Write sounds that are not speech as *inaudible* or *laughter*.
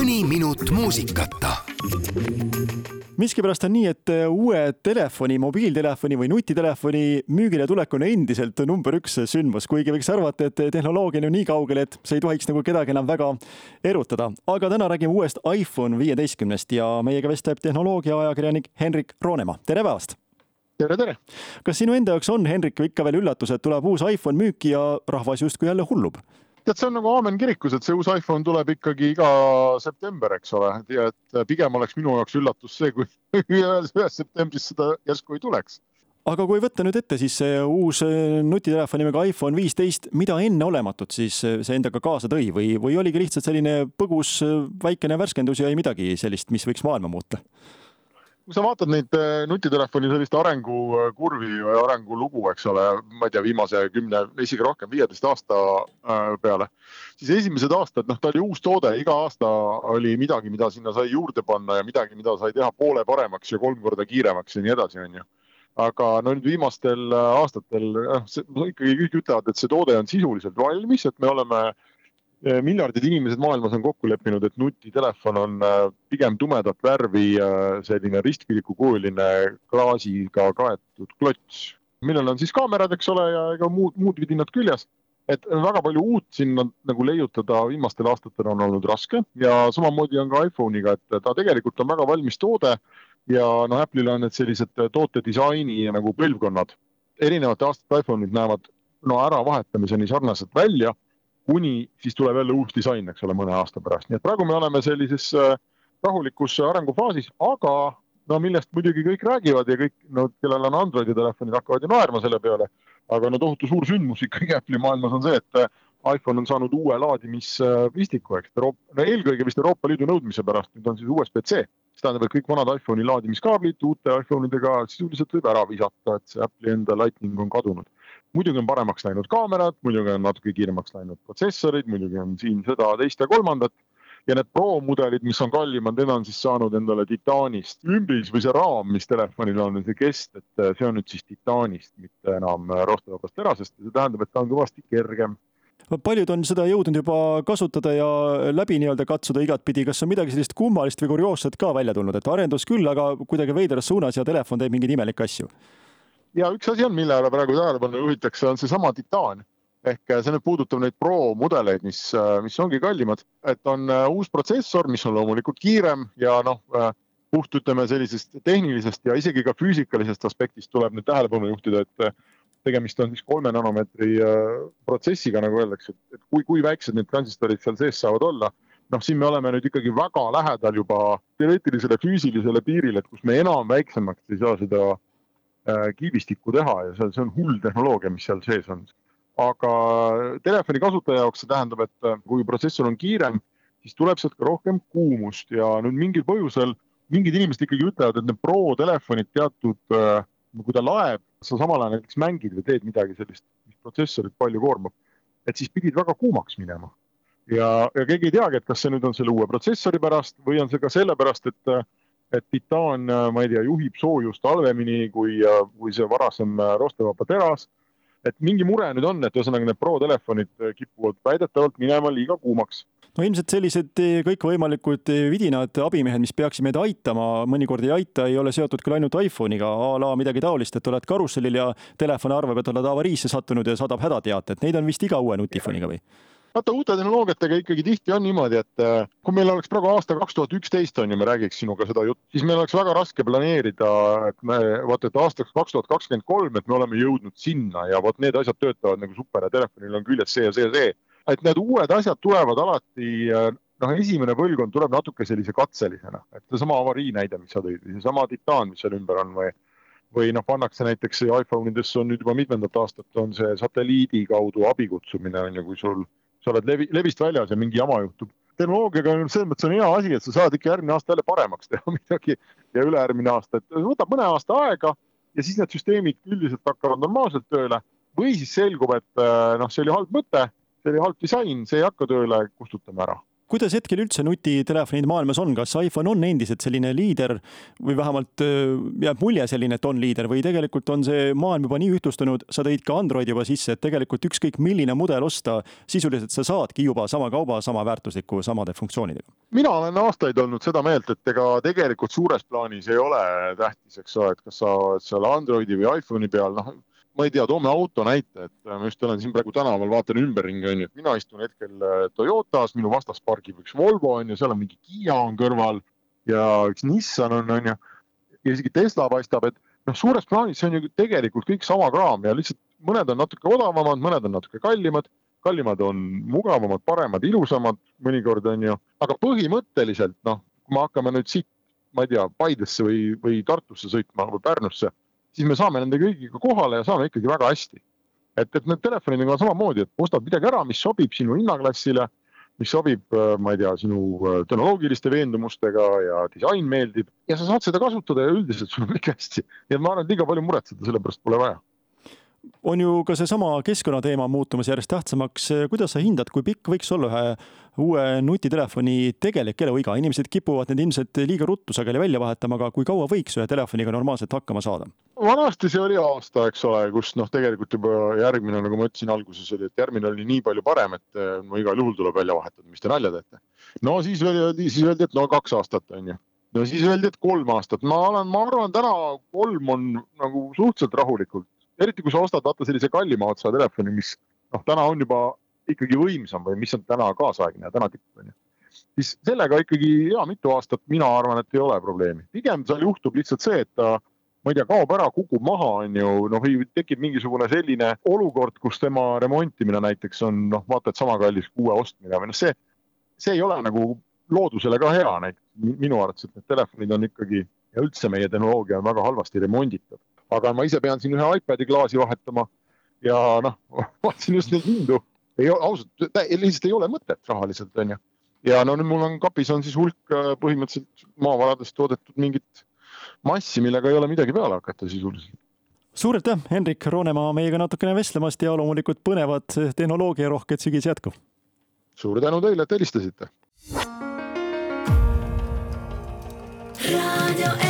mõni minut muusikata miskipärast on nii, et uue telefoni, mobiiltelefoni või nutitelefoni müügile tulek on endiselt number üks sündmus, kuigi võiks arvata, et tehnoloogia on ju nii kaugel, et see ei tohiks nagu kedagi enam väga erutada. aga täna räägime uuest iPhone viieteistkümnest ja meiega vestleb tehnoloogiaajakirjanik Henrik Roonemaa, tere päevast! tere, tere! kas sinu enda jaoks on, Henrik, ikka veel üllatus, et tuleb uus iPhone müüki ja rahvas justkui jälle hullub? Tead, see on nagu aamen kirikus, et see uus iPhone tuleb ikkagi iga september, eks ole, ja et pigem oleks minu jaoks üllatus see, kui *laughs* ühes septembris seda järsku ei tuleks. aga kui võtta nüüd ette siis see uus nutitelefon nimega iPhone viisteist, mida enneolematut siis see endaga kaasa tõi või, või oligi lihtsalt selline põgus väikene värskendus ja ei midagi sellist, mis võiks maailma muuta? Kui sa vaatad neid äh, nutitelefoni sellist arengukurvi või arengulugu, eks ole, ma ei tea, viimase kümne, isegi rohkem, viieteist aasta äh, peale, siis esimesed aastad, noh, ta oli uus toode, iga aasta oli midagi, mida sinna sai juurde panna ja midagi, mida sai teha poole paremaks ja kolm korda kiiremaks ja nii edasi, onju aga no nüüd viimastel äh, aastatel, noh, ikkagi kõik ütlevad, et see toode on sisuliselt valmis, et me oleme Äh, miljardid inimesed maailmas on kokku leppinud, et nutitelefon on äh, pigem tumedat värvi äh, selline ristpidikukujuline klaasiga kaetud klots, millel on siis kaamerad, eks ole, ja ega muud, muud vidinad küljes. et väga palju uut sinna nagu leiutada viimastel aastatel on olnud raske ja samamoodi on ka iPhone'iga, et ta tegelikult on väga valmis toode ja noh, Apple'il on need sellised tootedisaini nagu põlvkonnad. erinevate aastate iPhone'id näevad no äravahetamise nii sarnased välja kuni siis tuleb jälle uus disain, eks ole, mõne aasta pärast, nii et praegu me oleme sellises äh, rahulikus arengufaasis, aga no millest muidugi kõik räägivad ja kõik, no kellel on Androidi telefonid, hakkavad ju naerma selle peale. aga no tohutu suur sündmus ikkagi *laughs* Apple'i maailmas on see, et äh, iPhone on saanud uue laadimispistiku, eks, no eelkõige vist Euroopa Liidu nõudmise pärast, nüüd on siis USB-C. see tähendab, et kõik vanad iPhone'i laadimiskaablid uute iPhone idega sisuliselt võib ära visata, et see Apple'i enda Lightning on kadunud muidugi on paremaks läinud kaamerad, muidugi on natuke kiiremaks läinud protsessorid, muidugi on siin seda, teist ja kolmandat. Ja need Pro mudelid, mis on kallimad, need on siis saanud endale titaanist. Ümbris või see raam, mis telefonil on, see kest, et see on nüüd siis titaanist, mitte enam roostevabast terasest. Ja see tähendab, et ta on kõvasti kergem. paljud on seda jõudnud juba kasutada ja läbi nii-öelda katsuda igatpidi, kas on midagi sellist kummalist või kurioosset ka välja tulnud, et arendus küll, aga kuidagi veidras suunas ja telefon teeb mingeid imelikke asju ja üks asi on, millele praegu tähelepanu juhitakse, on seesama titaan. Ehk äh, see nüüd puudutab neid Pro mudeleid, mis, äh, mis ongi kallimad, et on äh, uus protsessor, mis on loomulikult kiirem ja noh, puht ütleme sellisest tehnilisest ja isegi ka füüsikalisest aspektist tuleb nüüd tähelepanu juhtida, et tegemist on siis kolme nanomeetri protsessiga, nagu öeldakse, et kui, kui väiksed need transistorid seal sees saavad olla. noh, siin me oleme nüüd ikkagi väga lähedal juba teoreetilisele füüsilisele piirile, et kus me enam väiksemaks ei saa seda kiibistikku teha ja see, see on hull tehnoloogia, mis seal sees on. aga telefoni kasutaja jaoks see tähendab, et äh, kui protsessor on kiirem, siis tuleb sealt ka rohkem kuumust ja nüüd mingil põhjusel mingid inimesed ikkagi ütlevad, et need Pro telefonid teatud, äh, kui ta laeb, sa samal ajal näiteks mängid või teed midagi sellist, mis protsessorit palju koormab, et siis pidid väga kuumaks minema. ja, ja keegi ei teagi, et kas see nüüd on selle uue protsessori pärast või on see ka sellepärast, et et titaan, äh, ma ei tea, juhib soojust halvemini kui, äh, kui see varasem äh, roostevaba teras. et mingi mure nüüd on, et ühesõnaga need Pro telefonid kipuvad väidetavalt minema liiga kuumaks no ilmselt sellised kõikvõimalikud vidinad abimehed, mis peaksid meid aitama, mõnikord ei aita, ei ole seotud küll ainult iPhone'iga, a la midagi taolist, et oled karussellil ja telefon arvab, et oled avariisse sattunud ja saadab hädateate, et neid on vist iga uue nutifoniga või? Vaata uute tehnoloogiatega ikkagi tihti on niimoodi, et äh, kui meil oleks praegu aasta kaks tuhat üksteist on ju, me räägiks sinuga seda juttu, siis meil oleks väga raske planeerida, et me vaata, et aastaks kaks tuhat kakskümmend kolm, et me oleme jõudnud sinna ja vot need asjad töötavad nagu super ja telefonil on küljes see ja see ja see. et need uued asjad tulevad alati, äh, noh, esimene põlvkond tuleb natuke sellise katselisena, et seesama avarii näide, mis sa tõid, seesama titaan, mis seal ümber on või või noh, pannakse näiteks iPhone idesse on nüüd juba mitmendat aastat on see satelliidi kaudu abikutsumine on ju, kui sul sa oled levi, levist väljas ja mingi jama juhtub. tehnoloogiaga on selles mõttes on hea asi, et sa saad ikka järgmine aasta jälle paremaks teha *laughs* midagi ja ülejärgmine aasta, et võtab mõne aasta aega ja siis need süsteemid üldiselt hakkavad normaalselt tööle või siis selgub, et äh, noh, see oli halb mõte, see oli halb disain, see ei hakka tööle, kustutame ära. Kuidas hetkel üldse nutitelefonid maailmas on, kas iPhone on endiselt selline liider või vähemalt äh, jääb mulje selline, et on liider või tegelikult on see maailm juba nii ühtlustunud, sa tõid ka Androidi juba sisse, et tegelikult ükskõik milline mudel osta, sisuliselt sa saadki juba sama kauba, sama väärtusliku, samade funktsioonidega? mina olen aastaid olnud seda meelt, et ega tegelikult suures plaanis ei ole tähtis, eks ole, et kas sa oled seal Androidi või iPhone'i peal, noh ma ei tea, toome auto näite, et ma just olen siin praegu tänaval, vaatan ümberringi, onju, et mina istun hetkel äh, Toyotas, minu vastas pargib üks Volvo onju, seal on mingi Kiia on kõrval ja üks Nissan on onju. ja isegi Tesla paistab, et noh, suures plaanis see on ju tegelikult kõik sama kraam ja lihtsalt mõned on natuke odavamad, mõned on natuke kallimad, kallimad on mugavamad, paremad, ilusamad mõnikord onju, aga põhimõtteliselt noh, kui me hakkame nüüd siit, ma ei tea, Paidesse või, või Tartusse sõitma või Pärnusse siis me saame nende kõigiga kohale ja saame ikkagi väga hästi. et, et need telefonidega on samamoodi, et ostad midagi ära, mis sobib sinu hinnaklassile, mis sobib, äh, ma ei tea, sinu äh, tehnoloogiliste veendumustega ja disain meeldib ja sa saad seda kasutada ja üldiselt sul on kõik hästi. nii et ma arvan, et liiga palju muretseda selle pärast pole vaja on ju ka seesama keskkonnateema muutumas järjest tähtsamaks. kuidas sa hindad, kui pikk võiks olla ühe uue nutitelefoni tegelik eluiga? inimesed kipuvad need ilmselt liiga ruttu sageli välja vahetama, aga kui kaua võiks ühe telefoniga normaalselt hakkama saada? vanasti see oli aasta, eks ole, kus noh, tegelikult juba järgmine, nagu ma ütlesin alguses oli, et järgmine oli nii palju parem, et no igal juhul tuleb välja vahetada, mis te nalja teete. no siis öeldi, siis öeldi, et no kaks aastat on ju no siis öeldi, et kolm aastat, ma olen, ma arvan, täna kolm on nagu suhteliselt rahulikult eriti kui sa ostad vaata sellise kallima otsa telefoni, mis noh, täna on juba ikkagi võimsam või mis on täna kaasaegne ja täna tipp on ju. siis sellega ikkagi hea mitu aastat, mina arvan, et ei ole probleemi, pigem seal juhtub lihtsalt see, et ta ma ei tea, kaob ära, kukub maha, on ju, noh, või tekib mingisugune selline olukord, kus tema remontimine näiteks on noh, vaata et sama kallis kui uue ostmine või noh, see, see ei ole nagu loodusele ka hea, näiteks minu arvates, et need telefonid on ikkagi ja üldse meie tehnoloogia on väga halvasti remonditav. Aga ma ise pean siin ühe iPad'i klaasi vahetama ja noh, *laughs* vaatasin just neid hindu, ei ausalt, lihtsalt ei ole mõtet rahaliselt onju. ja no nüüd mul on kapis on siis hulk äh, põhimõtteliselt maavaradest toodetud mingit massi, millega ei ole midagi peale hakata sisuliselt suur aitäh, Hendrik Roonemaa meiega natukene vestlemast ja loomulikult põnevat tehnoloogiarohket sügis jätku. suur tänu teile, et helistasite. raadio